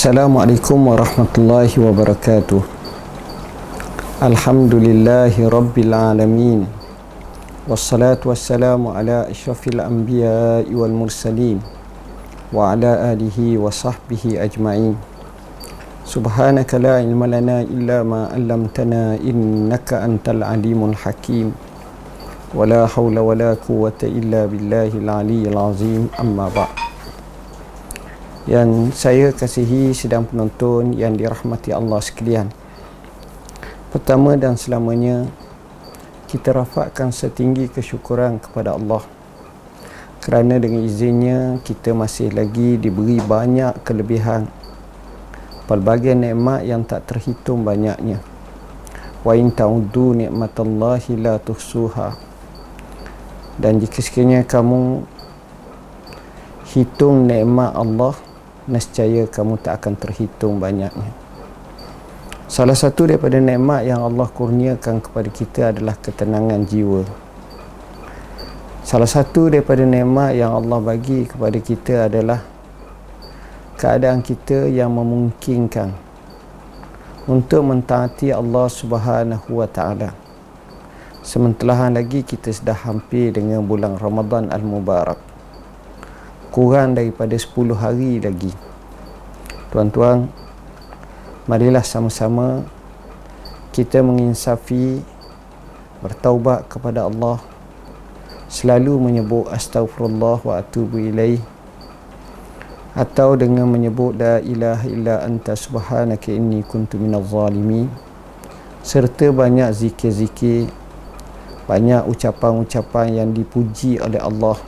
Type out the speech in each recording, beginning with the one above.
Assalamualaikum warahmatullahi wabarakatuh. Alhamdulillahi rabbil alamin. Wassalatu wassalamu ala ashrafil anbiya wal mursalin Wa ala alihi wa sahbihi ajma'in. Subhanaka la ilma lana illa ma 'allamtana innaka antal alimul hakim. Wala hawla wala quwwata illa billahil aliyyil azim. Amma ba'd yang saya kasihi sedang penonton yang dirahmati Allah sekalian. Pertama dan selamanya kita rafakkan setinggi kesyukuran kepada Allah kerana dengan izinnya kita masih lagi diberi banyak kelebihan pelbagai nikmat yang tak terhitung banyaknya. Wa in ta'uddu ni'matallahi la tuhsuha. Dan jika sekiranya kamu hitung nikmat Allah nescaya kamu tak akan terhitung banyaknya. Salah satu daripada nikmat yang Allah kurniakan kepada kita adalah ketenangan jiwa. Salah satu daripada nikmat yang Allah bagi kepada kita adalah keadaan kita yang memungkinkan untuk mentaati Allah Subhanahu wa taala. Sementara lagi kita sudah hampir dengan bulan Ramadan al-Mubarak kurang daripada 10 hari lagi. Tuan-tuan marilah sama-sama kita menginsafi bertaubat kepada Allah selalu menyebut astagfirullah wa atubu ilaih atau dengan menyebut la ilaha illa anta subhanaka inni kuntu minaz zalimin serta banyak zikir-zikir banyak ucapan-ucapan yang dipuji oleh Allah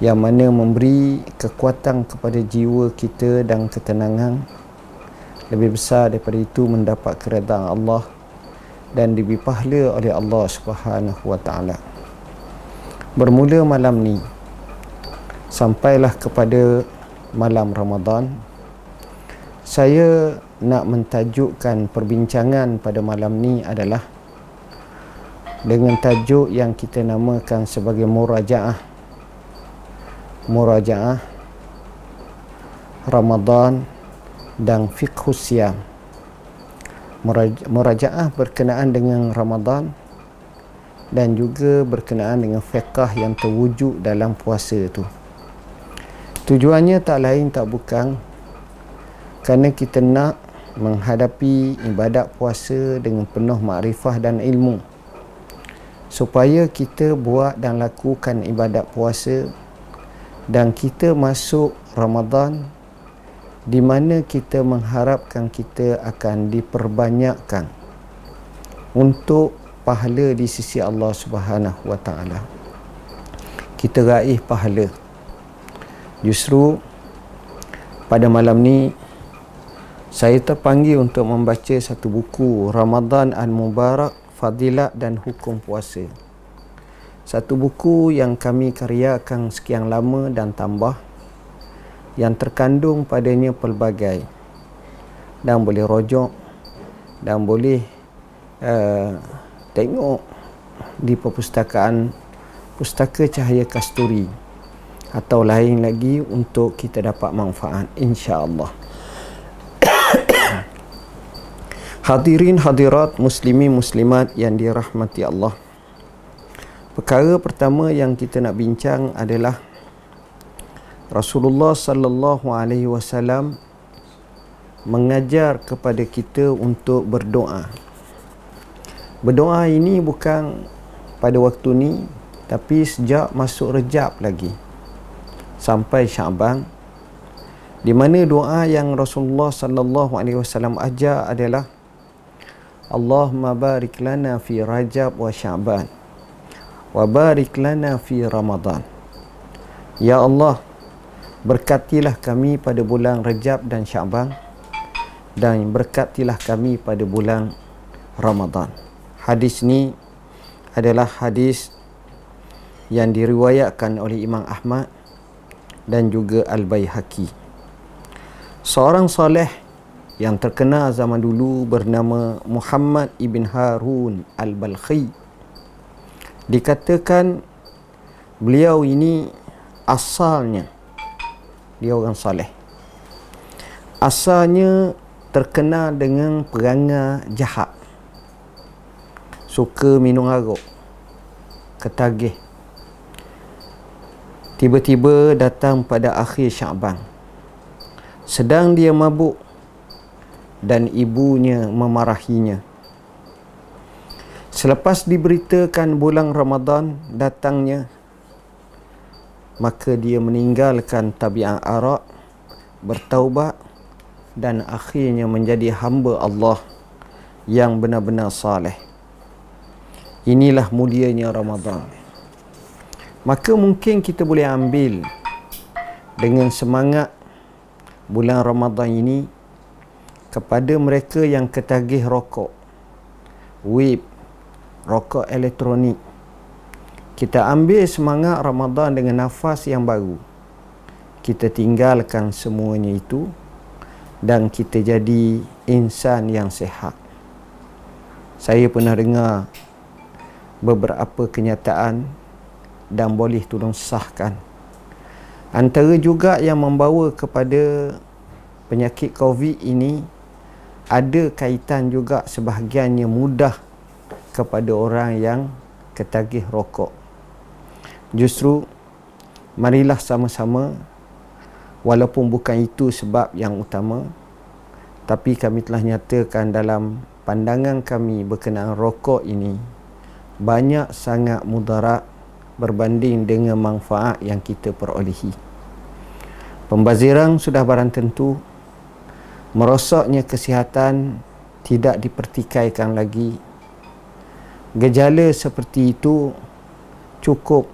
yang mana memberi kekuatan kepada jiwa kita dan ketenangan lebih besar daripada itu mendapat keredaan Allah dan diberi pahala oleh Allah Subhanahu wa taala. Bermula malam ni sampailah kepada malam Ramadan saya nak mentajukkan perbincangan pada malam ni adalah dengan tajuk yang kita namakan sebagai murajaah murajaah Ramadan dan fiqh siam murajaah berkenaan dengan Ramadan dan juga berkenaan dengan fiqh yang terwujud dalam puasa itu tujuannya tak lain tak bukan kerana kita nak menghadapi ibadat puasa dengan penuh makrifah dan ilmu. Supaya kita buat dan lakukan ibadat puasa dan kita masuk Ramadan di mana kita mengharapkan kita akan diperbanyakkan untuk pahala di sisi Allah Subhanahu wa taala. Kita raih pahala. Justru pada malam ni saya terpanggil untuk membaca satu buku Ramadan Al-Mubarak Fadilat dan Hukum Puasa satu buku yang kami karyakan sekian lama dan tambah yang terkandung padanya pelbagai. Dan boleh rojok dan boleh uh, tengok di perpustakaan pustaka cahaya kasturi. Atau lain lagi untuk kita dapat manfaat insya-Allah. Hadirin hadirat muslimi muslimat yang dirahmati Allah Perkara pertama yang kita nak bincang adalah Rasulullah sallallahu alaihi wasallam mengajar kepada kita untuk berdoa. Berdoa ini bukan pada waktu ni tapi sejak masuk Rejab lagi sampai Syaban di mana doa yang Rasulullah sallallahu alaihi wasallam ajar adalah Allahumma barik lana fi Rajab wa Syaban wa barik lana fi Ramadan. Ya Allah, berkatilah kami pada bulan Rejab dan Syaban dan berkatilah kami pada bulan Ramadan. Hadis ni adalah hadis yang diriwayatkan oleh Imam Ahmad dan juga Al-Baihaqi. Seorang soleh yang terkenal zaman dulu bernama Muhammad ibn Harun Al-Balkhi dikatakan beliau ini asalnya dia orang saleh. Asalnya terkenal dengan perangai jahat. Suka minum arak ketagih. Tiba-tiba datang pada akhir Syaban. Sedang dia mabuk dan ibunya memarahinya selepas diberitakan bulan Ramadan datangnya maka dia meninggalkan tabiat arak bertaubat dan akhirnya menjadi hamba Allah yang benar-benar saleh Inilah mulianya Ramadan. Maka mungkin kita boleh ambil dengan semangat bulan Ramadan ini kepada mereka yang ketagih rokok, web, rokok elektronik. Kita ambil semangat Ramadan dengan nafas yang baru. Kita tinggalkan semuanya itu dan kita jadi insan yang sehat. Saya pernah dengar beberapa kenyataan dan boleh tolong sahkan. Antara juga yang membawa kepada penyakit COVID ini ada kaitan juga sebahagiannya mudah kepada orang yang ketagih rokok. Justru marilah sama-sama walaupun bukan itu sebab yang utama tapi kami telah nyatakan dalam pandangan kami berkenaan rokok ini banyak sangat mudarat berbanding dengan manfaat yang kita perolehi. Pembaziran sudah barang tentu merosaknya kesihatan tidak dipertikaikan lagi. Gejala seperti itu cukup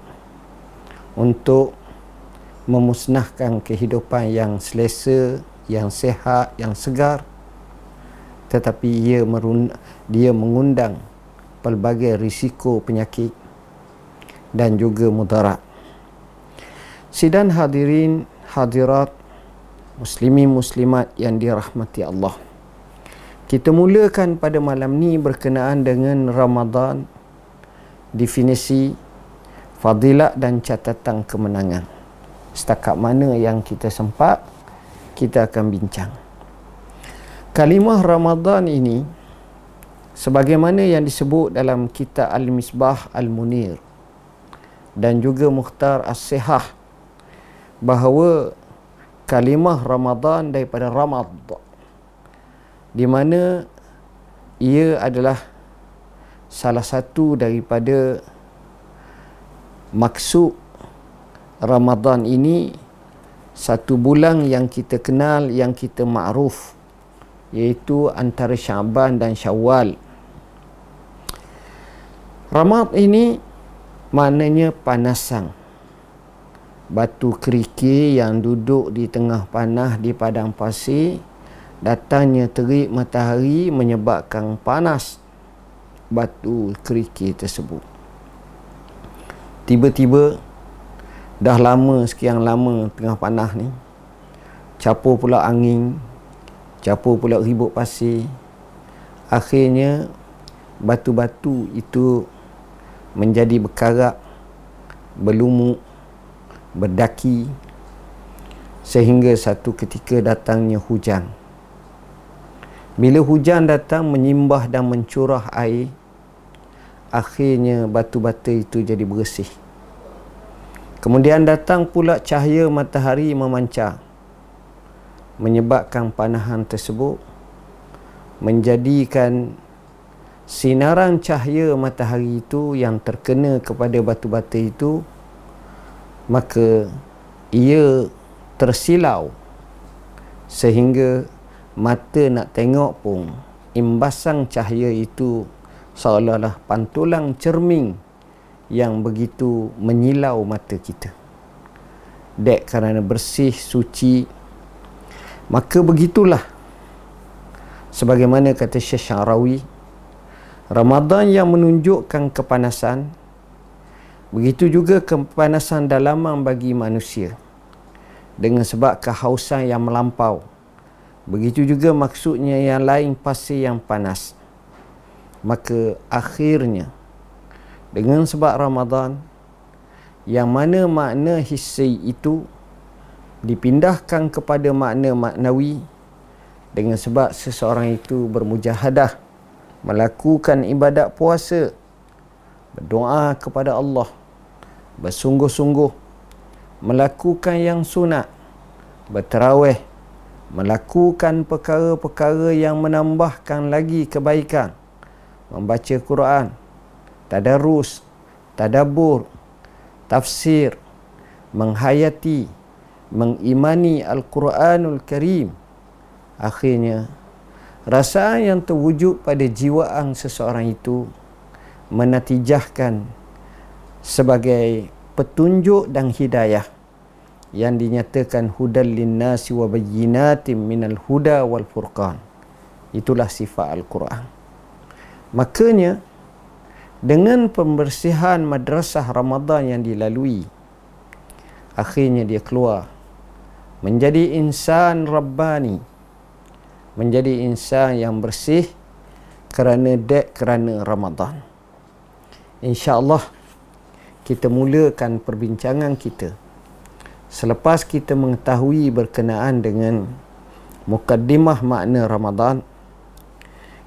untuk memusnahkan kehidupan yang selesa, yang sehat, yang segar tetapi ia merun- dia mengundang pelbagai risiko penyakit dan juga mudarat. Sidan hadirin hadirat muslimin muslimat yang dirahmati Allah. Kita mulakan pada malam ni berkenaan dengan Ramadan definisi fadilat dan catatan kemenangan. Setakat mana yang kita sempat kita akan bincang. Kalimah Ramadan ini sebagaimana yang disebut dalam kitab Al-Misbah Al-Munir dan juga Mukhtar As-Sihah bahawa kalimah Ramadan daripada Ramad di mana ia adalah salah satu daripada maksud Ramadan ini satu bulan yang kita kenal yang kita makruf iaitu antara Syaban dan Syawal Ramat ini maknanya panasan. Batu kerikil yang duduk di tengah panah di padang pasir datangnya terik matahari menyebabkan panas batu kerikil tersebut. Tiba-tiba dah lama sekian lama tengah panah ni capur pula angin capur pula ribut pasir akhirnya batu-batu itu menjadi berkarak, berlumuk, berdaki sehingga satu ketika datangnya hujan. Bila hujan datang menyimbah dan mencurah air, akhirnya batu-batu itu jadi bersih. Kemudian datang pula cahaya matahari memancar menyebabkan panahan tersebut menjadikan sinaran cahaya matahari itu yang terkena kepada batu-batu itu maka ia tersilau sehingga mata nak tengok pun imbasan cahaya itu seolah-olah pantulang cermin yang begitu menyilau mata kita. Dek kerana bersih suci maka begitulah. Sebagaimana kata Syekh Syarawi Ramadan yang menunjukkan kepanasan begitu juga kepanasan dalaman bagi manusia dengan sebab kehausan yang melampau begitu juga maksudnya yang lain pasir yang panas. Maka akhirnya dengan sebab Ramadan yang mana makna hissi itu dipindahkan kepada makna maknawi dengan sebab seseorang itu bermujahadah melakukan ibadat puasa berdoa kepada Allah bersungguh-sungguh melakukan yang sunat berterawih melakukan perkara-perkara yang menambahkan lagi kebaikan. Membaca Quran tadarus tadabbur tafsir menghayati mengimani Al-Quranul Karim. Akhirnya rasa yang terwujud pada jiwaan seseorang itu menatijahkan sebagai petunjuk dan hidayah yang dinyatakan hudal linnasi wa bayyinatin minal huda wal furqan. Itulah sifat al-Quran. Makanya dengan pembersihan madrasah Ramadan yang dilalui akhirnya dia keluar menjadi insan rabbani menjadi insan yang bersih kerana dek kerana Ramadan. Insya-Allah kita mulakan perbincangan kita selepas kita mengetahui berkenaan dengan mukaddimah makna Ramadan.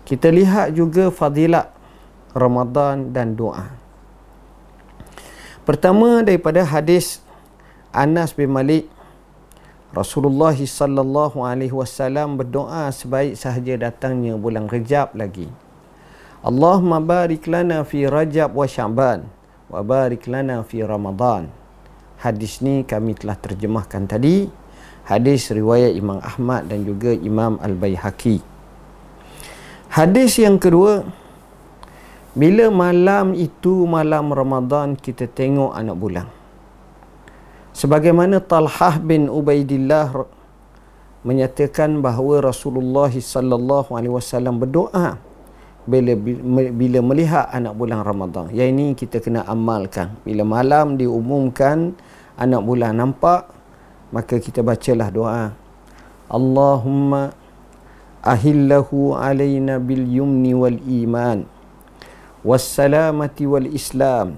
Kita lihat juga fadilat Ramadan dan doa. Pertama daripada hadis Anas bin Malik Rasulullah sallallahu alaihi wasallam berdoa sebaik sahaja datangnya bulan Rejab lagi. Allahumma barik lana fi Rajab wa Sya'ban wa barik lana fi Ramadan. Hadis ni kami telah terjemahkan tadi. Hadis riwayat Imam Ahmad dan juga Imam Al-Baihaqi. Hadis yang kedua bila malam itu malam Ramadan kita tengok anak bulan sebagaimana Talhah bin Ubaidillah menyatakan bahawa Rasulullah sallallahu alaihi wasallam berdoa bila bila melihat anak bulan Ramadan. Yang ini kita kena amalkan. Bila malam diumumkan anak bulan nampak, maka kita bacalah doa. Allahumma ahillahu alaina bil yumni wal iman was salamati wal islam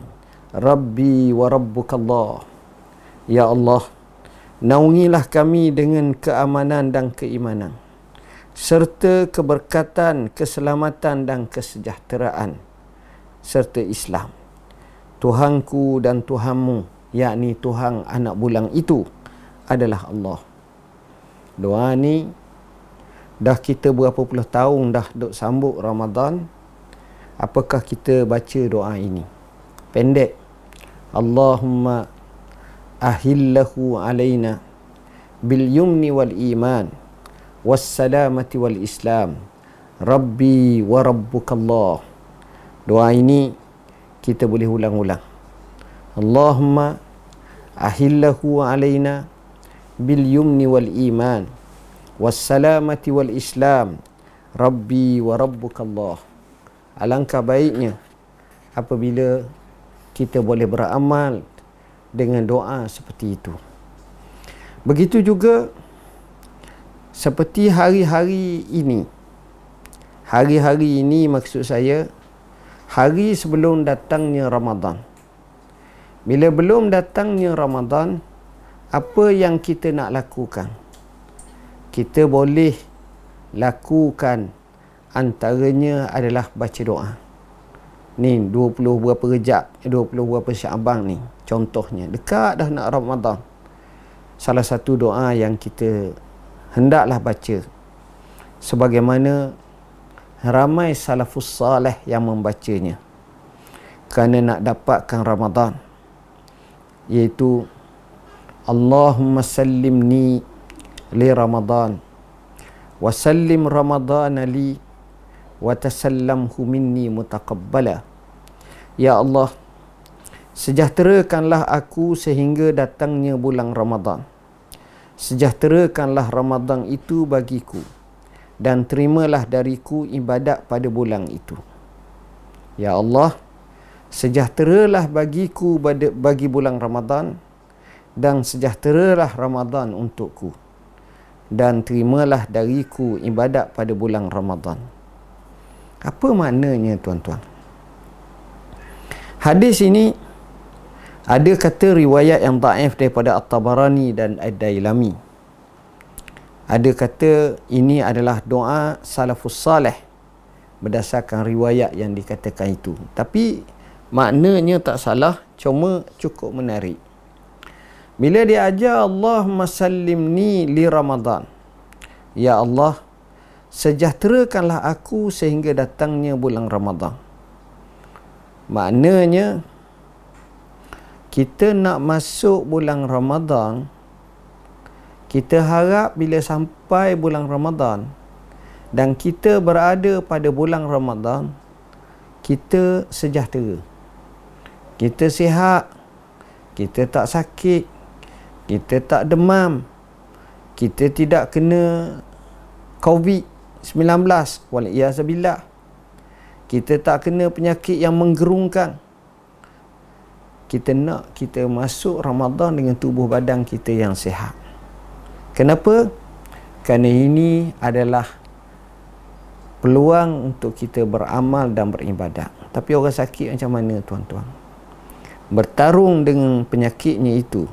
rabbi wa rabbuka Allah Ya Allah, naungilah kami dengan keamanan dan keimanan serta keberkatan, keselamatan dan kesejahteraan serta Islam. Tuhanku dan Tuhanmu, yakni Tuhan anak bulan itu adalah Allah. Doa ni dah kita berapa puluh tahun dah duk sambut Ramadan. Apakah kita baca doa ini? Pendek. Allahumma ahillahu alaina bil yumni wal iman ini kita boleh ulang-ulang. Allahumma ahillahu alaina bil yumni wal iman. Was salamati wal islam. Rabbi wa rabbukallah. Alangkah baiknya apabila kita boleh beramal dengan doa seperti itu. Begitu juga seperti hari-hari ini. Hari-hari ini maksud saya hari sebelum datangnya Ramadan. Bila belum datangnya Ramadan, apa yang kita nak lakukan? Kita boleh lakukan antaranya adalah baca doa. Ni 20 berapa rejab, 20 berapa syabang ni contohnya dekat dah nak Ramadan salah satu doa yang kita hendaklah baca. Sebagaimana ramai salafus salih yang membacanya. Kerana nak dapatkan Ramadan. Iaitu Allahumma sallimni li Ramadan. Wa sallim Ramadan li wa tasallamhu minni mutaqabbala. Ya Allah Sejahterakanlah aku sehingga datangnya bulan Ramadan. Sejahterakanlah Ramadan itu bagiku dan terimalah dariku ibadat pada bulan itu. Ya Allah, sejahteralah bagiku bagi bulan Ramadan dan sejahteralah Ramadan untukku dan terimalah dariku ibadat pada bulan Ramadan. Apa maknanya tuan-tuan? Hadis ini ada kata riwayat yang daif daripada At-Tabarani dan Ad-Dailami. ada kata ini adalah doa salafus salih berdasarkan riwayat yang dikatakan itu. Tapi maknanya tak salah cuma cukup menarik. Bila dia ajar Allah masallimni li Ramadan. Ya Allah sejahterakanlah aku sehingga datangnya bulan Ramadan. Maknanya kita nak masuk bulan Ramadan kita harap bila sampai bulan Ramadan dan kita berada pada bulan Ramadan kita sejahtera. Kita sihat kita tak sakit kita tak demam kita tidak kena COVID-19 walaiyazabillah kita tak kena penyakit yang menggerungkan kita nak kita masuk Ramadan dengan tubuh badan kita yang sihat Kenapa? Kerana ini adalah peluang untuk kita beramal dan beribadat. Tapi orang sakit macam mana tuan-tuan? Bertarung dengan penyakitnya itu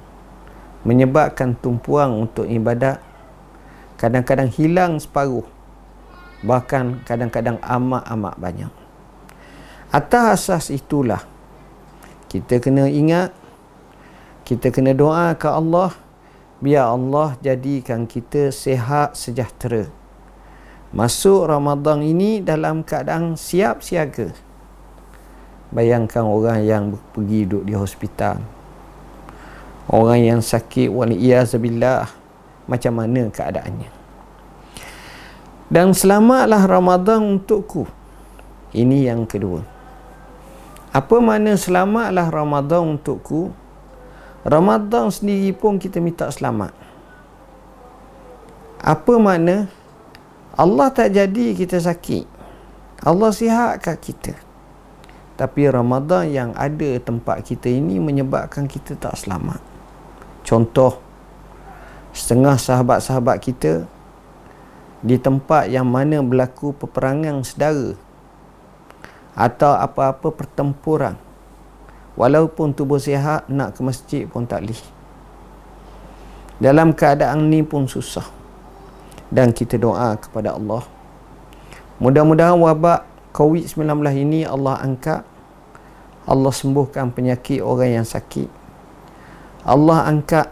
menyebabkan tumpuan untuk ibadat kadang-kadang hilang separuh bahkan kadang-kadang amat-amat banyak. Atas asas itulah kita kena ingat kita kena doa ke Allah biar Allah jadikan kita sehat sejahtera. Masuk Ramadan ini dalam keadaan siap siaga. Bayangkan orang yang pergi duduk di hospital. Orang yang sakit waliyazabillah macam mana keadaannya? Dan selamatlah Ramadan untukku. Ini yang kedua apa makna selamatlah Ramadan untukku Ramadan sendiri pun kita minta selamat. Apa makna? Allah tak jadi kita sakit. Allah sihatkan kita. Tapi Ramadan yang ada tempat kita ini menyebabkan kita tak selamat. Contoh, setengah sahabat-sahabat kita di tempat yang mana berlaku peperangan sedara atau apa-apa pertempuran. Walaupun tubuh sihat nak ke masjid pun tak boleh. Dalam keadaan ni pun susah. Dan kita doa kepada Allah. Mudah-mudahan wabak COVID-19 ini Allah angkat. Allah sembuhkan penyakit orang yang sakit. Allah angkat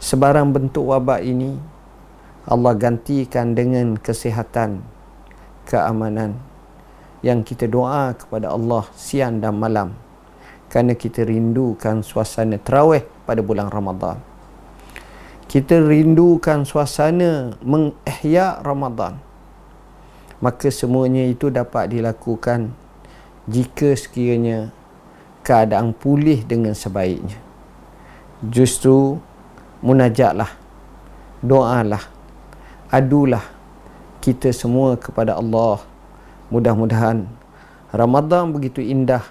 sebarang bentuk wabak ini. Allah gantikan dengan kesihatan keamanan yang kita doa kepada Allah siang dan malam kerana kita rindukan suasana terawih pada bulan Ramadan. Kita rindukan suasana mengihya Ramadan. Maka semuanya itu dapat dilakukan jika sekiranya keadaan pulih dengan sebaiknya. Justru munajatlah, doalah, adulah kita semua kepada Allah. Mudah-mudahan Ramadan begitu indah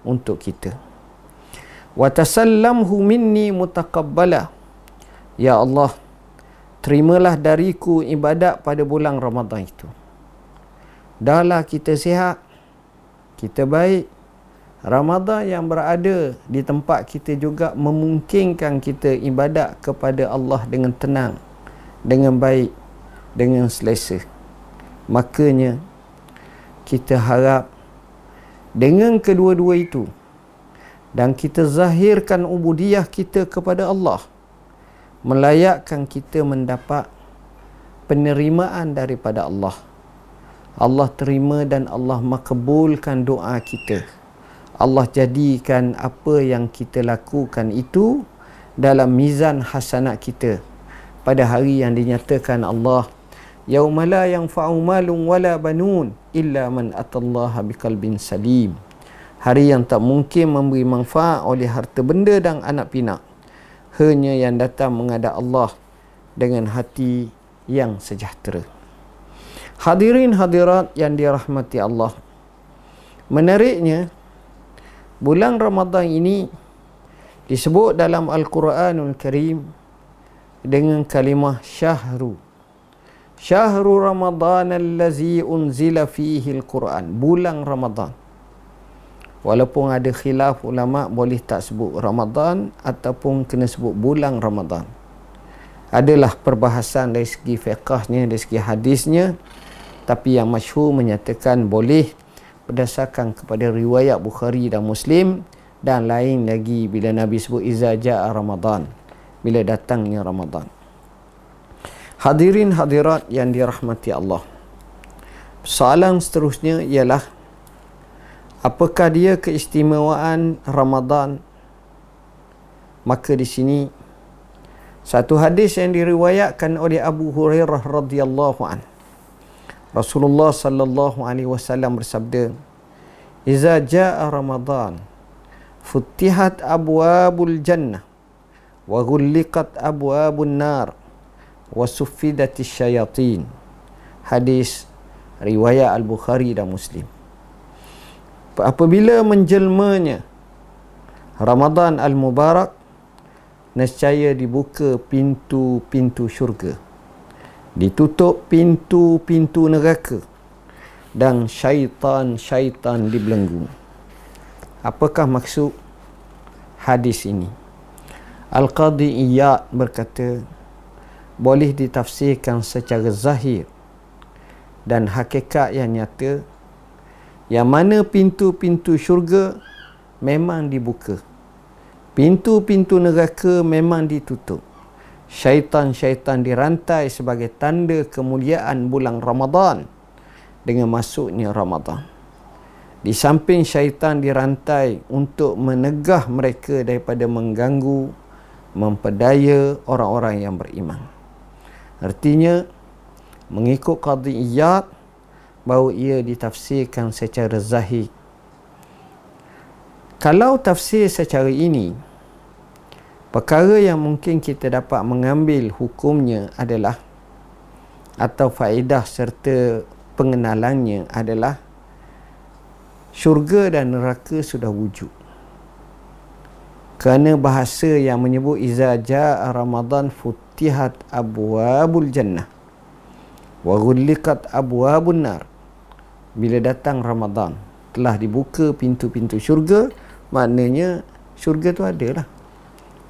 untuk kita. Wa tasallamhu minni mutaqabbala. Ya Allah, terimalah dariku ibadat pada bulan Ramadan itu. Dahlah kita sihat, kita baik. Ramadan yang berada di tempat kita juga memungkinkan kita ibadat kepada Allah dengan tenang, dengan baik, dengan selesa. Makanya kita harap dengan kedua-dua itu dan kita zahirkan ubudiyah kita kepada Allah melayakkan kita mendapat penerimaan daripada Allah. Allah terima dan Allah makbulkan doa kita. Allah jadikan apa yang kita lakukan itu dalam mizan hasanat kita. Pada hari yang dinyatakan Allah yauma la yanfa'u malun wala banun illa man atallaha biqalbin salim. Hari yang tak mungkin memberi manfaat oleh harta benda dan anak pinak. Hanya yang datang menghadap Allah dengan hati yang sejahtera. Hadirin hadirat yang dirahmati Allah. Menariknya bulan Ramadan ini disebut dalam Al-Quranul Karim dengan kalimah syahru Syahrul Ramadan allazi unzila fihi al-Quran. Bulan Ramadan. Walaupun ada khilaf ulama boleh tak sebut Ramadan ataupun kena sebut bulan Ramadan. adalah perbahasan dari segi fiqahnya dari segi hadisnya tapi yang masyhur menyatakan boleh berdasarkan kepada riwayat Bukhari dan Muslim dan lain lagi bila Nabi sebut iza jaa Ramadan bila datangnya Ramadan Hadirin hadirat yang dirahmati Allah. Soalan seterusnya ialah apakah dia keistimewaan Ramadan? Maka di sini satu hadis yang diriwayatkan oleh Abu Hurairah radhiyallahu an. Rasulullah sallallahu alaihi wasallam bersabda, "Iza jaa Ramadan, futihat abwabul jannah wa ghulliqat abwabun nar wa suffidat syayatin." Hadis riwayat Al-Bukhari dan Muslim. Apabila menjelmanya Ramadan al-Mubarak nescaya dibuka pintu-pintu syurga ditutup pintu-pintu neraka dan syaitan-syaitan dibelenggu apakah maksud hadis ini Al-Qadhi Iyad berkata boleh ditafsirkan secara zahir dan hakikat yang nyata yang mana pintu-pintu syurga memang dibuka Pintu-pintu neraka memang ditutup. Syaitan-syaitan dirantai sebagai tanda kemuliaan bulan Ramadan dengan masuknya Ramadan. Di samping syaitan dirantai untuk menegah mereka daripada mengganggu, mempedaya orang-orang yang beriman. Artinya, mengikut qadiyat bahawa ia ditafsirkan secara zahir. Kalau tafsir secara ini perkara yang mungkin kita dapat mengambil hukumnya adalah atau faedah serta pengenalannya adalah syurga dan neraka sudah wujud. Kerana bahasa yang menyebut iza jaa ramadan futihat abwabul jannah wa ghulliqat abwabun nar. Bila datang ramadan telah dibuka pintu-pintu syurga maknanya syurga tu ada lah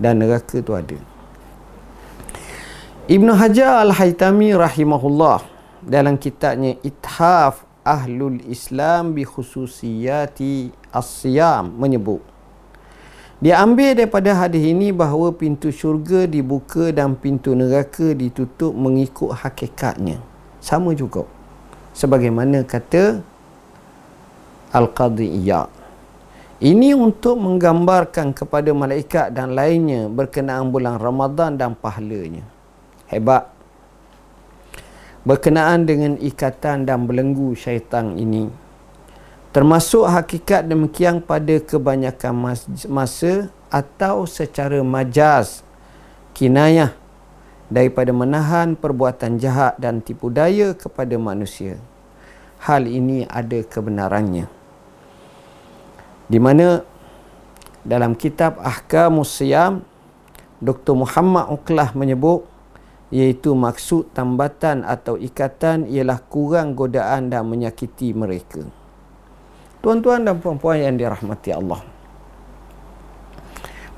dan neraka tu ada. Ibn Hajar Al-Haytami rahimahullah dalam kitabnya Ithaf Ahlul Islam bi khususiyati as-siyam menyebut dia ambil daripada hadis ini bahawa pintu syurga dibuka dan pintu neraka ditutup mengikut hakikatnya sama juga sebagaimana kata Al-Qadhi Iyad ini untuk menggambarkan kepada malaikat dan lainnya berkenaan bulan Ramadan dan pahalanya. Hebat. Berkenaan dengan ikatan dan belenggu syaitan ini. Termasuk hakikat demikian pada kebanyakan masa atau secara majaz kinayah daripada menahan perbuatan jahat dan tipu daya kepada manusia. Hal ini ada kebenarannya di mana dalam kitab Ahkamus Siyam Dr. Muhammad Uklah menyebut iaitu maksud tambatan atau ikatan ialah kurang godaan dan menyakiti mereka. Tuan-tuan dan puan-puan yang dirahmati Allah.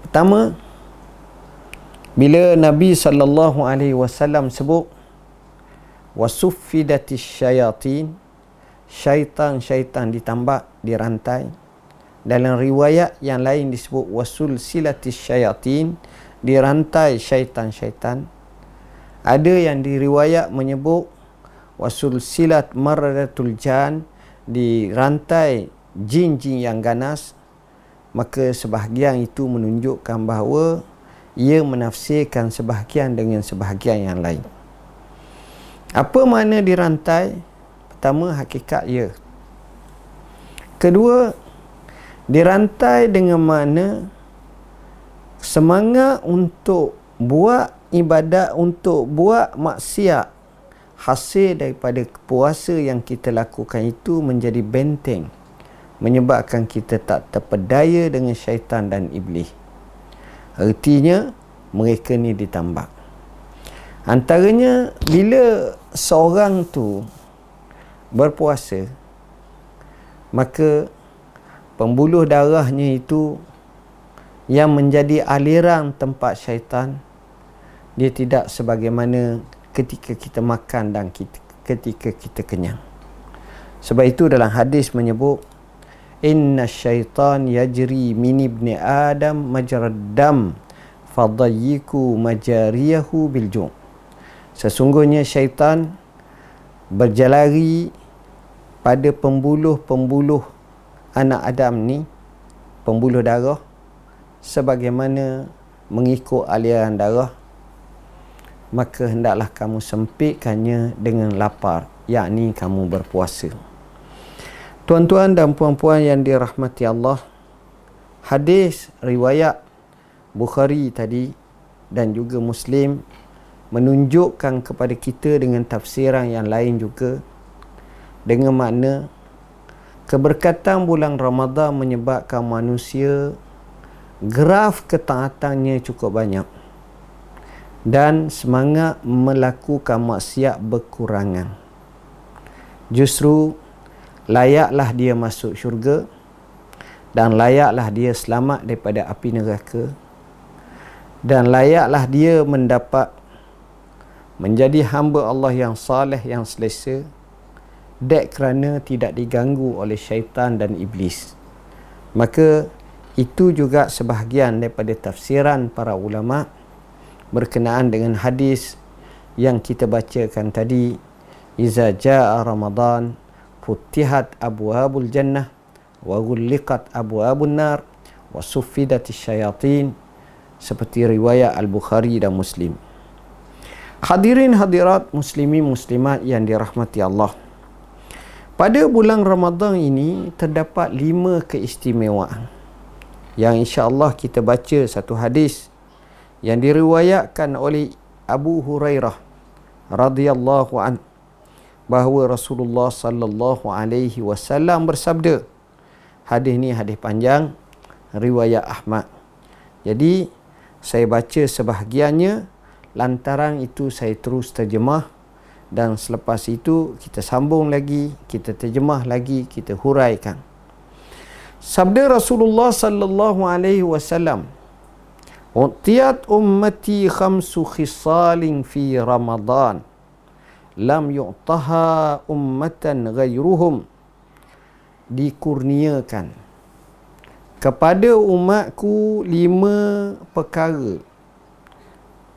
Pertama, bila Nabi sallallahu alaihi wasallam sebut wasuffidatis syayatin syaitan-syaitan ditambak dirantai dalam riwayat yang lain disebut wasul silatis syayatin dirantai syaitan-syaitan ada yang diriwayat menyebut wasul silat maradatul jan dirantai jin-jin yang ganas maka sebahagian itu menunjukkan bahawa ia menafsirkan sebahagian dengan sebahagian yang lain. Apa makna dirantai? Pertama hakikat ia. Kedua dirantai dengan mana semangat untuk buat ibadat untuk buat maksiat hasil daripada puasa yang kita lakukan itu menjadi benteng menyebabkan kita tak terpedaya dengan syaitan dan iblis. Artinya mereka ni ditambah antaranya bila seorang tu berpuasa maka pembuluh darahnya itu yang menjadi aliran tempat syaitan dia tidak sebagaimana ketika kita makan dan kita, ketika kita kenyang. Sebab itu dalam hadis menyebut inna syaitan yajri min ibni adam majrad dam fadayyiku majariyahu bilju' sesungguhnya syaitan berjalari pada pembuluh-pembuluh anak Adam ni pembuluh darah sebagaimana mengikut aliran darah maka hendaklah kamu sempitkannya dengan lapar yakni kamu berpuasa. Tuan-tuan dan puan-puan yang dirahmati Allah hadis riwayat Bukhari tadi dan juga Muslim menunjukkan kepada kita dengan tafsiran yang lain juga dengan makna keberkatan bulan Ramadan menyebabkan manusia graf ketaatannya cukup banyak dan semangat melakukan maksiat berkurangan. Justru layaklah dia masuk syurga dan layaklah dia selamat daripada api neraka dan layaklah dia mendapat menjadi hamba Allah yang saleh yang selesa. Dek kerana tidak diganggu oleh syaitan dan iblis. Maka itu juga sebahagian daripada tafsiran para ulama berkenaan dengan hadis yang kita bacakan tadi iza jaa ramadan futihat abwabul jannah wa ghulliqat abwabun nar wa suffidat syayatin seperti riwayat al-bukhari dan muslim Hadirin hadirat muslimi muslimat yang dirahmati Allah. Pada bulan Ramadan ini terdapat lima keistimewaan. Yang insya-Allah kita baca satu hadis yang diriwayatkan oleh Abu Hurairah radhiyallahu an bahawa Rasulullah sallallahu alaihi wasallam bersabda. Hadis ini hadis panjang riwayat Ahmad. Jadi saya baca sebahagiannya lantaran itu saya terus terjemah dan selepas itu kita sambung lagi kita terjemah lagi kita huraikan sabda Rasulullah sallallahu alaihi wasallam Utiyat ummati khamsu khisalin fi Ramadan. Lam yu'taha ummatan ghairuhum dikurniakan kepada umatku lima perkara.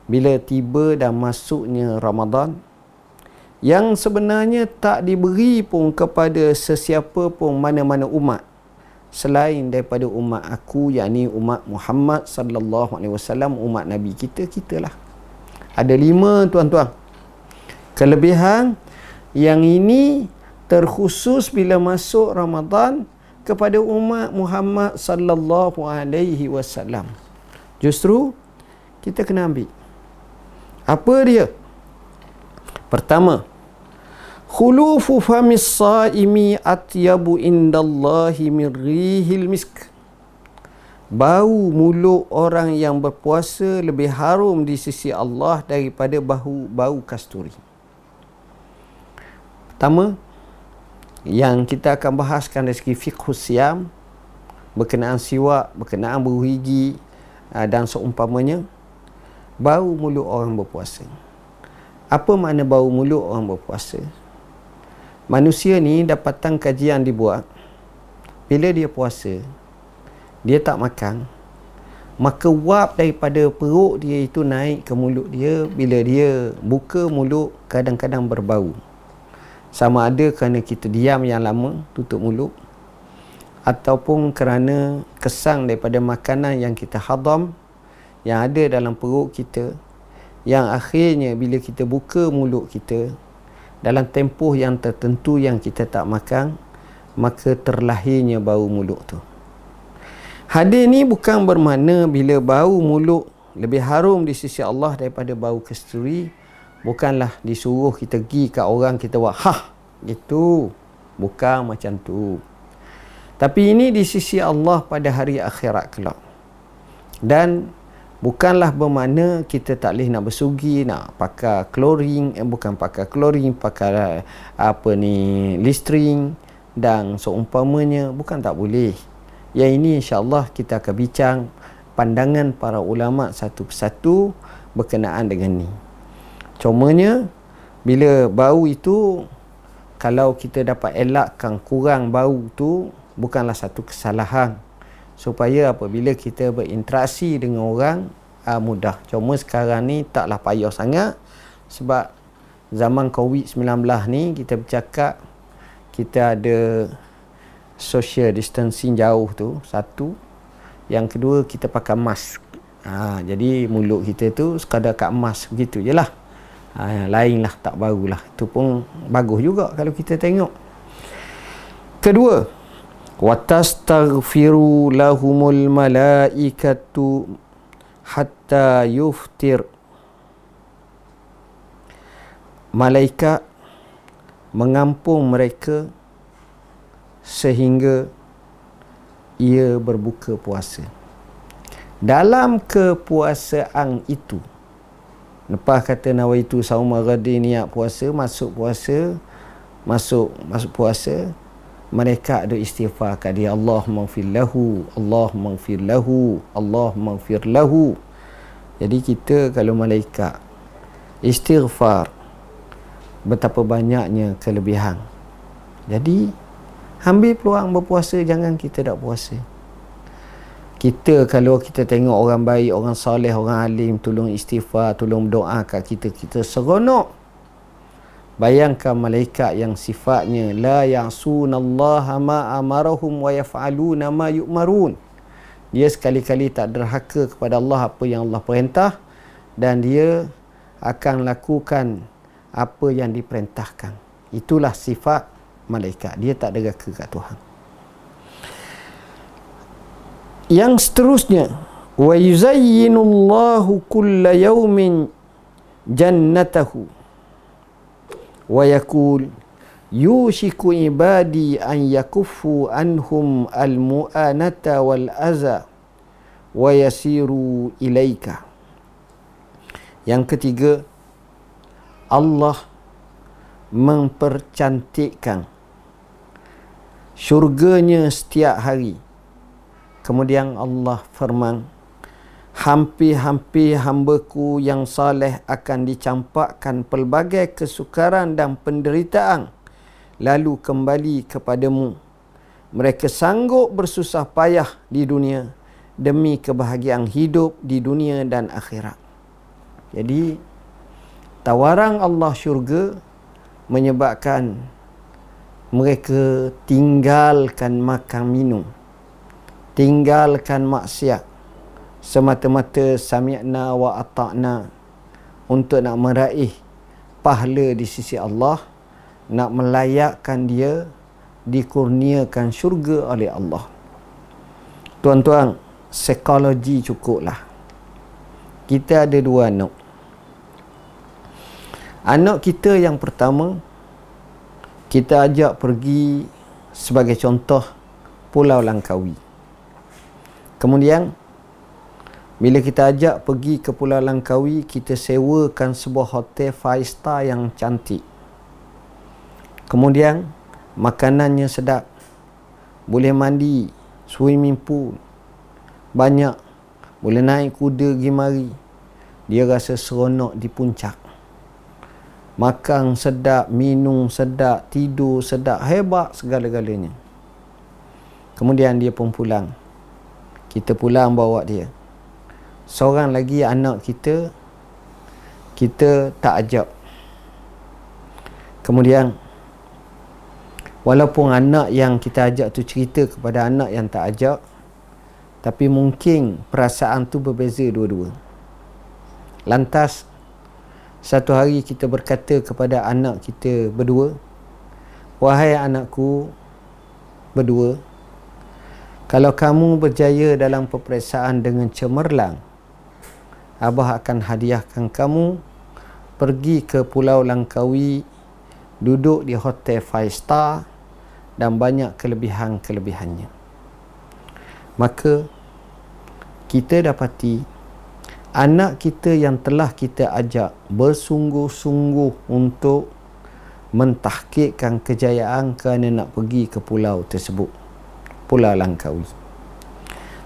Bila tiba dan masuknya Ramadan yang sebenarnya tak diberi pun kepada sesiapa pun mana-mana umat selain daripada umat aku yakni umat Muhammad sallallahu alaihi wasallam umat nabi kita kitalah ada lima tuan-tuan. Kelebihan yang ini terkhusus bila masuk Ramadan kepada umat Muhammad sallallahu alaihi wasallam. Justru kita kena ambil. Apa dia? Pertama, khulufu famis saimi atyabu indallahi min rihil misk. Bau mulut orang yang berpuasa lebih harum di sisi Allah daripada bau bau kasturi. Pertama, yang kita akan bahaskan dari segi fiqh siam berkenaan siwak, berkenaan bergigi ah, dan seumpamanya bau mulut orang berpuasa. Apa makna bau mulut orang berpuasa? Manusia ni dapatan kajian dibuat. Bila dia puasa dia tak makan maka wap daripada perut dia itu naik ke mulut dia bila dia buka mulut kadang-kadang berbau. Sama ada kerana kita diam yang lama tutup mulut ataupun kerana kesang daripada makanan yang kita hadam yang ada dalam perut kita yang akhirnya bila kita buka mulut kita dalam tempoh yang tertentu yang kita tak makan maka terlahirnya bau mulut tu. Hadis ni bukan bermakna bila bau mulut lebih harum di sisi Allah daripada bau kasturi bukanlah disuruh kita pergi kat orang kita buat ha gitu. Bukan macam tu. Tapi ini di sisi Allah pada hari akhirat kelak. Dan bukanlah bermakna kita tak boleh nak bersugi nak pakai klorin eh, bukan pakai klorin pakai apa ni listring dan seumpamanya bukan tak boleh. Yang ini insyaallah kita akan bincang pandangan para ulama satu persatu berkenaan dengan ni. Cumanya bila bau itu kalau kita dapat elakkan kurang bau tu bukanlah satu kesalahan supaya apabila kita berinteraksi dengan orang uh, mudah. Cuma sekarang ni taklah payah sangat. Sebab zaman COVID-19 ni kita bercakap kita ada social distancing jauh tu satu. Yang kedua kita pakai mask. Ha, jadi mulut kita tu sekadar kat mask begitu je lah. Ha, lain lah tak baru lah itu pun bagus juga kalau kita tengok. Kedua watastaghfiru lahumul malaikatu hatta yuftir malaikat mengampung mereka sehingga ia berbuka puasa. Dalam kepuasaan itu Lepas kata nawaitu sauma ghadi niat puasa, masuk puasa, masuk masuk puasa, mereka ada istighfar kat dia Allah maghfir lahu, Allah maghfir lahu, Allah maghfir lahu. Jadi kita kalau malaikat istighfar betapa banyaknya kelebihan. Jadi ambil peluang berpuasa jangan kita tak puasa kita kalau kita tengok orang baik, orang soleh, orang alim tolong istighfar, tolong doa kat kita, kita seronok. Bayangkan malaikat yang sifatnya la ya'sunallaha ma amarahum wa yaf'aluna ma yu'marun. Dia sekali-kali tak derhaka kepada Allah apa yang Allah perintah dan dia akan lakukan apa yang diperintahkan. Itulah sifat malaikat. Dia tak derhaka kat Tuhan yang seterusnya wa yuzayyinullahu kulla yawmin jannatahu an yakuffu anhum almu'anata wal aza wa yasiru ilaika. Yang ketiga Allah mempercantikkan syurganya setiap hari. Kemudian Allah firman, Hampir-hampir hambaku yang saleh akan dicampakkan pelbagai kesukaran dan penderitaan lalu kembali kepadamu. Mereka sanggup bersusah payah di dunia demi kebahagiaan hidup di dunia dan akhirat. Jadi, tawaran Allah syurga menyebabkan mereka tinggalkan makan minum tinggalkan maksiat semata-mata sami'na wa ata'na untuk nak meraih pahala di sisi Allah nak melayakkan dia dikurniakan syurga oleh Allah. Tuan-tuan psikologi cukuplah. Kita ada dua anak. Anak kita yang pertama kita ajak pergi sebagai contoh Pulau Langkawi. Kemudian bila kita ajak pergi ke Pulau Langkawi, kita sewakan sebuah hotel five star yang cantik. Kemudian makanannya sedap. Boleh mandi, swimming pool. Banyak. Boleh naik kuda pergi mari. Dia rasa seronok di puncak. Makan sedap, minum sedap, tidur sedap, hebat segala-galanya. Kemudian dia pun pulang kita pulang bawa dia seorang lagi anak kita kita tak ajak. Kemudian walaupun anak yang kita ajak tu cerita kepada anak yang tak ajak tapi mungkin perasaan tu berbeza dua-dua. Lantas satu hari kita berkata kepada anak kita berdua wahai anakku berdua kalau kamu berjaya dalam peperiksaan dengan cemerlang, Abah akan hadiahkan kamu pergi ke Pulau Langkawi, duduk di hotel five star dan banyak kelebihan-kelebihannya. Maka kita dapati anak kita yang telah kita ajak bersungguh-sungguh untuk mentahkikkan kejayaan kerana nak pergi ke pulau tersebut. Pulau Langkawi.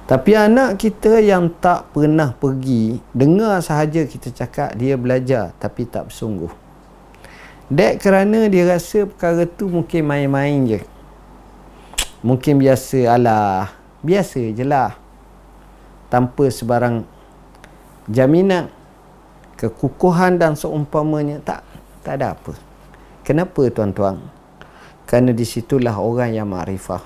Tapi anak kita yang tak pernah pergi, dengar sahaja kita cakap dia belajar tapi tak bersungguh. Dek kerana dia rasa perkara tu mungkin main-main je. Mungkin biasa alah. Biasa je lah. Tanpa sebarang jaminan kekukuhan dan seumpamanya tak tak ada apa. Kenapa tuan-tuan? Kerana disitulah orang yang makrifah.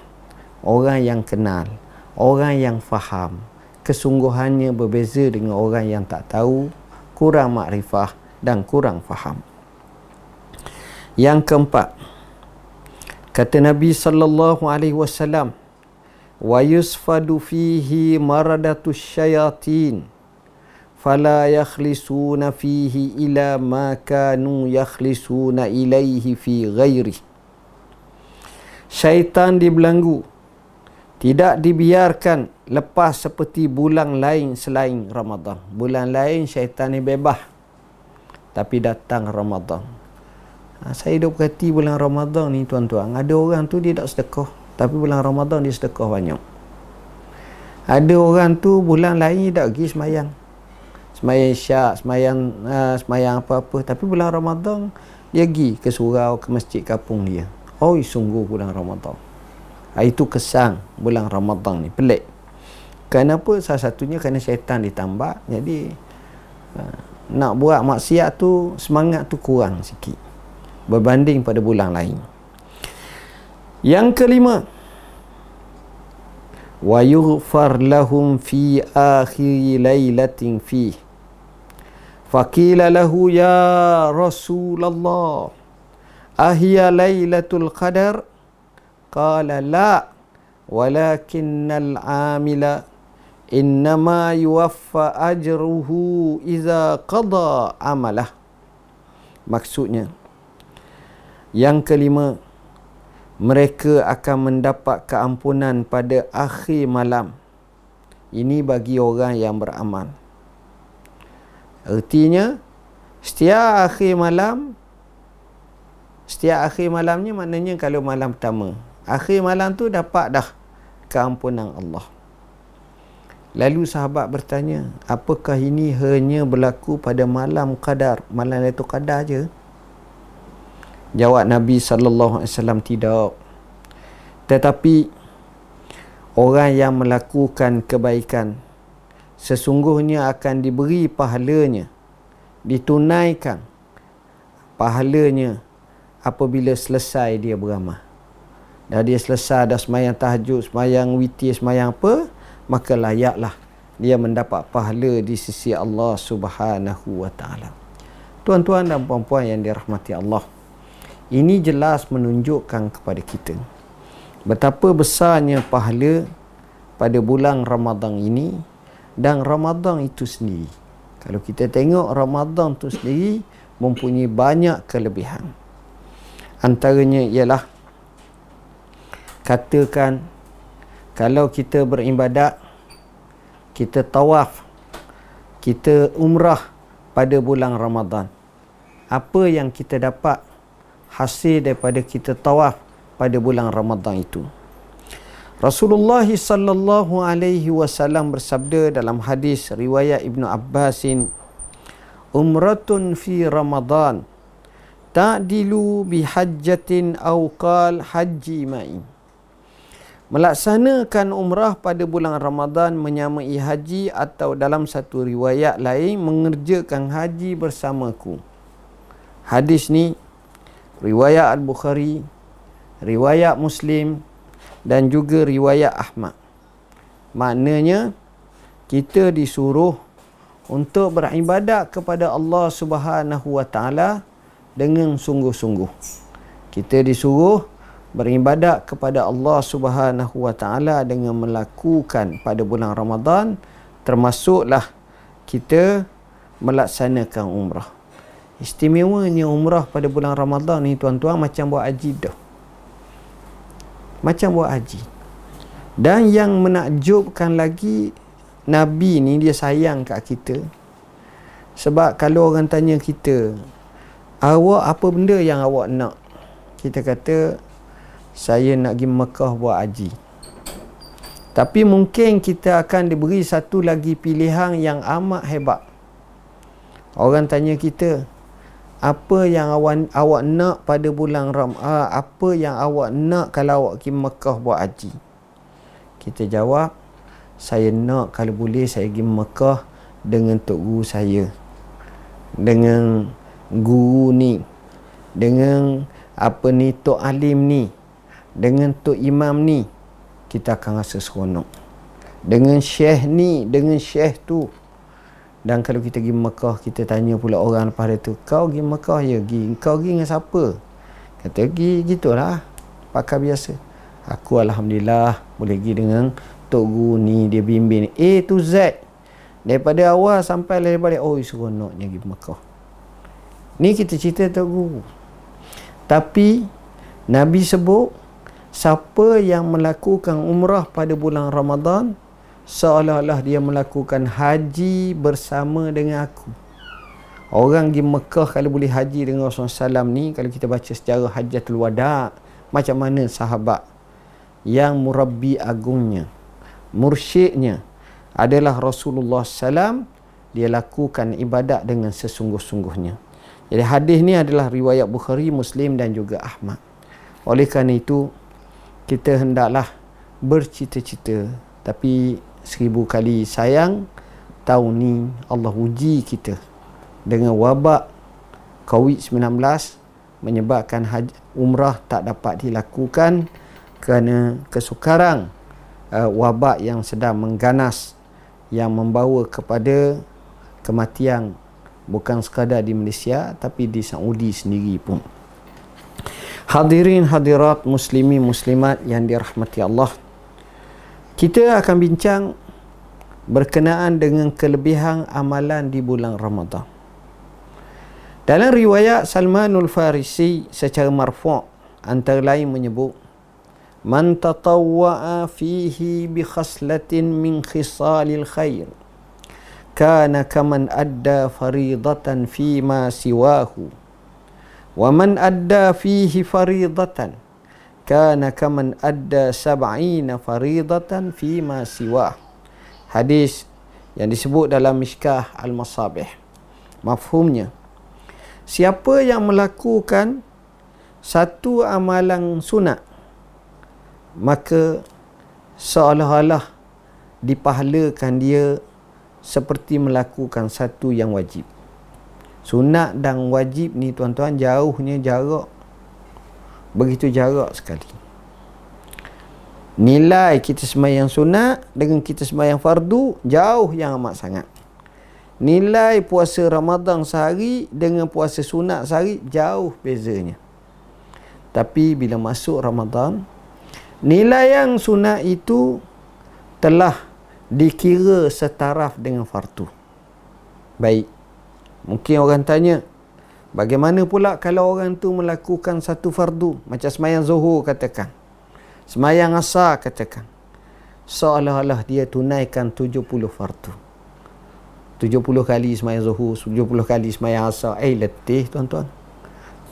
Orang yang kenal orang yang faham kesungguhannya berbeza dengan orang yang tak tahu kurang makrifah dan kurang faham. Yang keempat kata Nabi sallallahu alaihi wasallam wa yusfadu fihi maradatus syayatin fala yakhlisuna fihi ila ma kanu yakhlisuna ilaihi fi ghairi syaitan dibelanggu tidak dibiarkan lepas seperti bulan lain selain Ramadan. Bulan lain syaitan ni bebas. Tapi datang Ramadan. Ha, saya duk perhati bulan Ramadan ni tuan-tuan. Ada orang tu dia tak sedekah. Tapi bulan Ramadan dia sedekah banyak. Ada orang tu bulan lain dia tak pergi semayang. Semayang syak, semayang, uh, semayang apa-apa. Tapi bulan Ramadan dia pergi ke surau, ke masjid kapung dia. Oh, sungguh bulan Ramadan. Ha, itu kesan bulan Ramadan ni pelik. Kenapa? Salah satunya kerana syaitan ditambah jadi ha, nak buat maksiat tu semangat tu kurang sikit berbanding pada bulan lain. Yang kelima wa yughfar lahum fi akhir lailatin fi faqila lahu ya rasulullah ahya lailatul qadar qala la walakinnal amila innama yuwaffa ajruhu iza qada amalah maksudnya yang kelima mereka akan mendapat keampunan pada akhir malam. Ini bagi orang yang beramal. Artinya setiap akhir malam setiap akhir malamnya maknanya kalau malam pertama akhir malam tu dapat dah keampunan Allah. Lalu sahabat bertanya apakah ini hanya berlaku pada malam qadar? Malam itu qadar je? Jawab Nabi sallallahu alaihi wasallam tidak. Tetapi orang yang melakukan kebaikan sesungguhnya akan diberi pahalanya ditunaikan pahalanya apabila selesai dia beramal dah dia selesai dah semayang tahajud semayang witir semayang apa maka layaklah dia mendapat pahala di sisi Allah Subhanahu wa taala. Tuan-tuan dan puan-puan yang dirahmati Allah ini jelas menunjukkan kepada kita betapa besarnya pahala pada bulan Ramadan ini dan Ramadan itu sendiri. Kalau kita tengok Ramadan itu sendiri mempunyai banyak kelebihan. Antaranya ialah katakan kalau kita beribadat kita tawaf kita umrah pada bulan Ramadan apa yang kita dapat hasil daripada kita tawaf pada bulan Ramadan itu? Rasulullah sallallahu alaihi wasallam bersabda dalam hadis riwayat Ibnu Abbasin umratun fi Ramadan ta'dilu bi hajjatin aw qal haji ma'i Melaksanakan umrah pada bulan Ramadan menyamai haji atau dalam satu riwayat lain mengerjakan haji bersamaku. Hadis ni riwayat Al-Bukhari, riwayat Muslim dan juga riwayat Ahmad. Maknanya kita disuruh untuk beribadat kepada Allah Subhanahu Wa Taala dengan sungguh-sungguh. Kita disuruh beribadat kepada Allah Subhanahu Wa Taala dengan melakukan pada bulan Ramadan termasuklah kita melaksanakan umrah. Istimewanya umrah pada bulan Ramadan ni tuan-tuan macam buat haji dah. Macam buat haji. Dan yang menakjubkan lagi Nabi ni dia sayang kat kita. Sebab kalau orang tanya kita, awak apa benda yang awak nak? Kita kata saya nak pergi Mekah buat haji Tapi mungkin kita akan diberi satu lagi pilihan yang amat hebat. Orang tanya kita, apa yang awak, awak nak pada bulan Ram? Ah, apa yang awak nak kalau awak pergi Mekah buat haji? Kita jawab, saya nak kalau boleh saya pergi Mekah dengan tok guru saya. Dengan guru ni. Dengan apa ni tok alim ni. Dengan tok imam ni kita akan rasa seronok. Dengan syekh ni dengan syekh tu. Dan kalau kita pergi Mekah kita tanya pula orang lepas tu kau pergi Mekah ya pergi kau pergi dengan siapa? Kata pergi gitulah pakar biasa. Aku Alhamdulillah boleh pergi dengan Tok Guru ni dia bimbing A to Z. Daripada awal sampai lepas balik oh seronoknya pergi Mekah. Ni kita cerita Tok Guru. Tapi Nabi sebut siapa yang melakukan umrah pada bulan Ramadan seolah-olah dia melakukan haji bersama dengan aku. Orang di Mekah kalau boleh haji dengan Rasulullah SAW ni kalau kita baca sejarah hajatul wada macam mana sahabat yang murabbi agungnya mursyidnya adalah Rasulullah SAW dia lakukan ibadat dengan sesungguh-sungguhnya. Jadi hadis ni adalah riwayat Bukhari, Muslim dan juga Ahmad. Oleh kerana itu kita hendaklah bercita-cita. Tapi seribu kali sayang tahun ni Allah uji kita. Dengan wabak COVID-19 menyebabkan haji, umrah tak dapat dilakukan kerana kesukaran uh, wabak yang sedang mengganas yang membawa kepada kematian. Bukan sekadar di Malaysia tapi di Saudi sendiri pun. Hadirin hadirat muslimi muslimat yang dirahmati Allah. Kita akan bincang berkenaan dengan kelebihan amalan di bulan Ramadan. Dalam riwayat Salmanul Farisi secara marfu' antara lain menyebut Man tatawwa'a fihi bi khaslatin min khisalil khair kana kaman adda faridatan fi ومن أدى فيه فريضة كان adda sab'ina faridatan fi ma siwa hadis yang disebut dalam Mishkah Al-Masabih. Mafhumnya, siapa yang melakukan satu amalan sunat, maka seolah-olah dipahalakan dia seperti melakukan satu yang wajib sunat dan wajib ni tuan-tuan jauhnya jarak. Begitu jarak sekali. Nilai kita semayang sunat dengan kita semayang fardu jauh yang amat sangat. Nilai puasa Ramadan sehari dengan puasa sunat sehari jauh bezanya. Tapi bila masuk Ramadan nilai yang sunat itu telah dikira setaraf dengan fardu. Baik Mungkin orang tanya, bagaimana pula kalau orang tu melakukan satu fardu, macam semayang zuhur katakan. Semayang asar katakan. Seolah-olah dia tunaikan 70 fardu. 70 kali semayang zuhur, 70 kali semayang asar. Eh, letih tuan-tuan.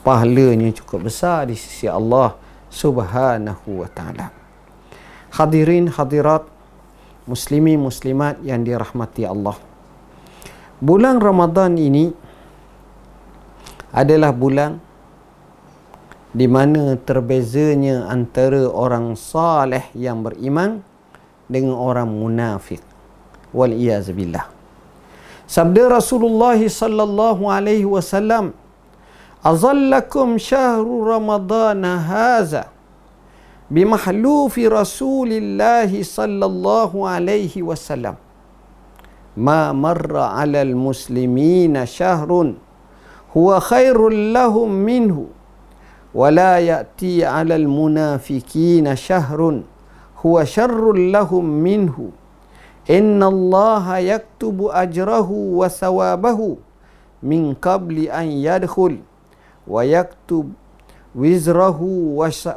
Pahalanya cukup besar di sisi Allah subhanahu wa ta'ala. Hadirin hadirat, muslimi muslimat yang dirahmati Allah bulan Ramadan ini adalah bulan di mana terbezanya antara orang saleh yang beriman dengan orang munafik wal iyaz billah. Sabda Rasulullah sallallahu alaihi wasallam azallakum syahru ramadan hadza bimahlufi Rasulillah sallallahu alaihi wasallam ما مر على المسلمين شهر هو خير لهم منه ولا يأتي على المنافقين شهر هو شر لهم منه إن الله يكتب أجره وثوابه من قبل أن يدخل ويكتب وزره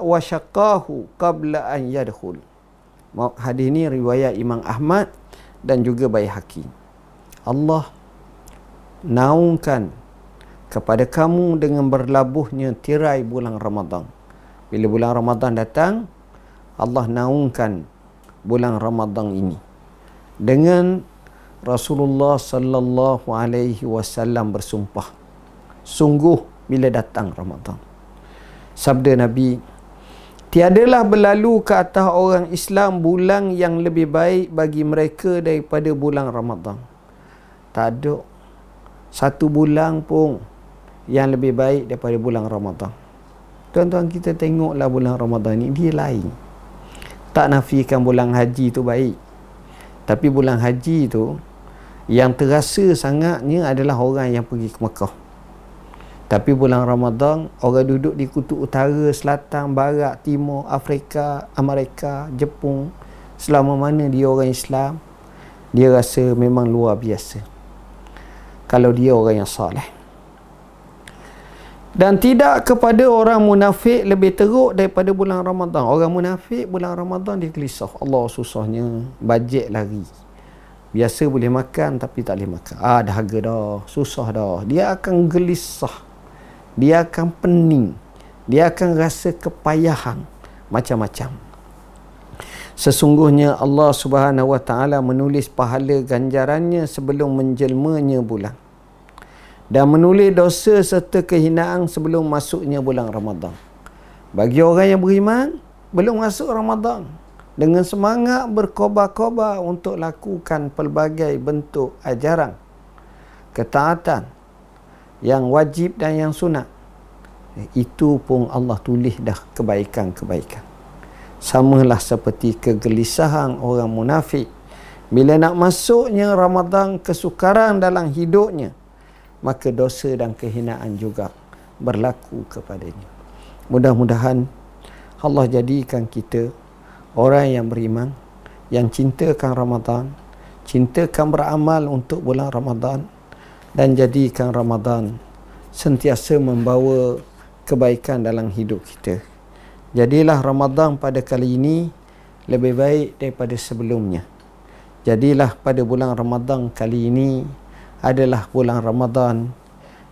وشقاه قبل أن يدخل حديث ini riwayat Imam Ahmad dan juga baik haki. Allah naungkan kepada kamu dengan berlabuhnya tirai bulan Ramadan. Bila bulan Ramadan datang, Allah naungkan bulan Ramadan ini dengan Rasulullah sallallahu alaihi wasallam bersumpah sungguh bila datang Ramadan sabda Nabi tiadalah berlalu ke atas orang Islam bulan yang lebih baik bagi mereka daripada bulan Ramadan. Tak ada satu bulan pun yang lebih baik daripada bulan Ramadan. Tuan-tuan kita tengoklah bulan Ramadan ni dia lain. Tak nafikan bulan haji tu baik. Tapi bulan haji tu yang terasa sangatnya adalah orang yang pergi ke Mekah tapi bulan Ramadan orang duduk di kutub utara, selatan, barat, timur, Afrika, Amerika, Jepun selama mana dia orang Islam dia rasa memang luar biasa. Kalau dia orang yang saleh dan tidak kepada orang munafik lebih teruk daripada bulan Ramadan. Orang munafik bulan Ramadan dia gelisah. Allah susahnya bajet lari. Biasa boleh makan tapi tak boleh makan. Ah dahaga dah. Susah dah. Dia akan gelisah dia akan pening. Dia akan rasa kepayahan. Macam-macam. Sesungguhnya Allah Subhanahu wa taala menulis pahala ganjarannya sebelum menjelmanya bulan. Dan menulis dosa serta kehinaan sebelum masuknya bulan Ramadan. Bagi orang yang beriman belum masuk Ramadan. Dengan semangat berkobar-kobar untuk lakukan pelbagai bentuk ajaran. Ketaatan yang wajib dan yang sunat. Itu pun Allah tulis dah kebaikan-kebaikan. Samalah seperti kegelisahan orang munafik. Bila nak masuknya Ramadan kesukaran dalam hidupnya maka dosa dan kehinaan juga berlaku kepadanya. Mudah-mudahan Allah jadikan kita orang yang beriman yang cintakan Ramadan cintakan beramal untuk bulan Ramadan dan jadikan Ramadan sentiasa membawa kebaikan dalam hidup kita. Jadilah Ramadan pada kali ini lebih baik daripada sebelumnya. Jadilah pada bulan Ramadan kali ini adalah bulan Ramadan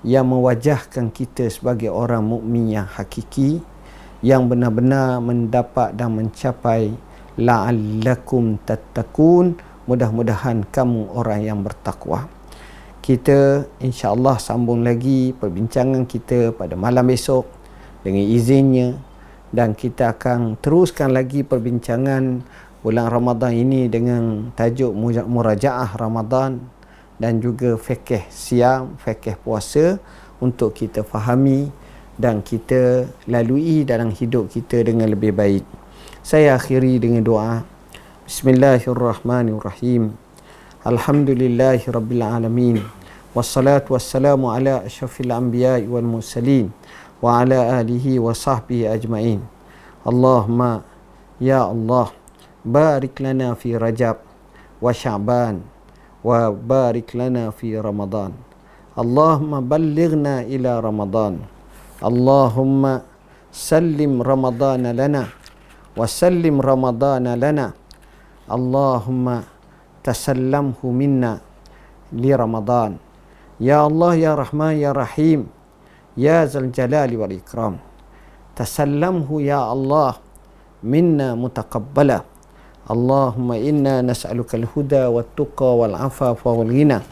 yang mewajahkan kita sebagai orang mukmin yang hakiki yang benar-benar mendapat dan mencapai la'allakum tattaqun mudah-mudahan kamu orang yang bertakwa kita insya-Allah sambung lagi perbincangan kita pada malam besok dengan izinnya dan kita akan teruskan lagi perbincangan bulan Ramadan ini dengan tajuk murajaah Ramadan dan juga fikih siam, fikih puasa untuk kita fahami dan kita lalui dalam hidup kita dengan lebih baik. Saya akhiri dengan doa. Bismillahirrahmanirrahim. Alhamdulillahirabbil alamin. والصلاة والسلام على أشرف الأنبياء والمرسلين وعلى آله وصحبه أجمعين اللهم يا الله بارك لنا في رجب وشعبان وبارك لنا في رمضان اللهم بلغنا إلى رمضان اللهم سلم رمضان لنا وسلم رمضان لنا اللهم تسلمه منا لرمضان Ya Allah Ya Rahman Ya Rahim Ya Zal Jalali Wal Ikram. Tasallamhu Ya Allah Minna Mutakabbala Allahumma inna nas'aluka al-huda wa tuqa wal afafa wal ghina.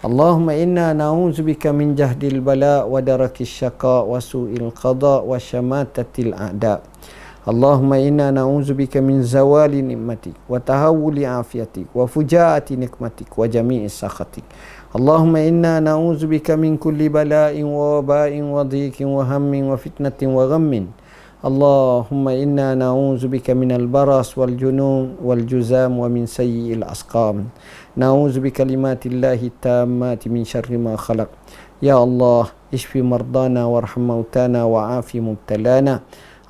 Allahumma inna na'udzu min jahdil bala wa darakis syaqa wa su'il qada wa syamatatil a'da. Allahumma inna na'udzubika min zawali nikmatik wa tahawuli afiatik wa fujaati nikmatik wa jami'i sakhatik. اللهم إنا نعوذ بك من كل بلاء ووباء وضيق وهم وفتنة وغم اللهم إنا نعوذ بك من البرص والجنون والجزام ومن سيء الأسقام نعوذ بكلمات الله التامات من شر ما خلق يا الله اشف مرضانا وارحم موتانا وعافي مبتلانا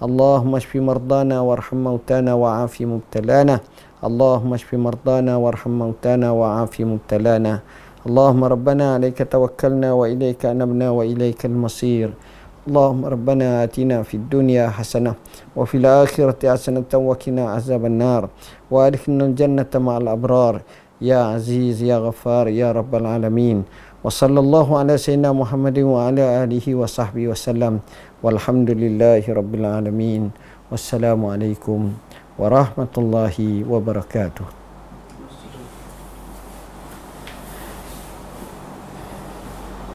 اللهم اشف مرضانا وارحم موتانا وعافي مبتلانا اللهم اشف مرضانا وارحم موتانا وعافي مبتلانا اللهم ربنا عليك توكلنا وإليك أنبنا وإليك المصير اللهم ربنا آتنا في الدنيا حسنة وفي الآخرة حسنة وقنا عذاب النار وأدخلنا الجنة مع الأبرار يا عزيز يا غفار يا رب العالمين وصلى الله على سيدنا محمد وعلى آله وصحبه وسلم والحمد لله رب العالمين والسلام عليكم warahmatullahi wabarakatuh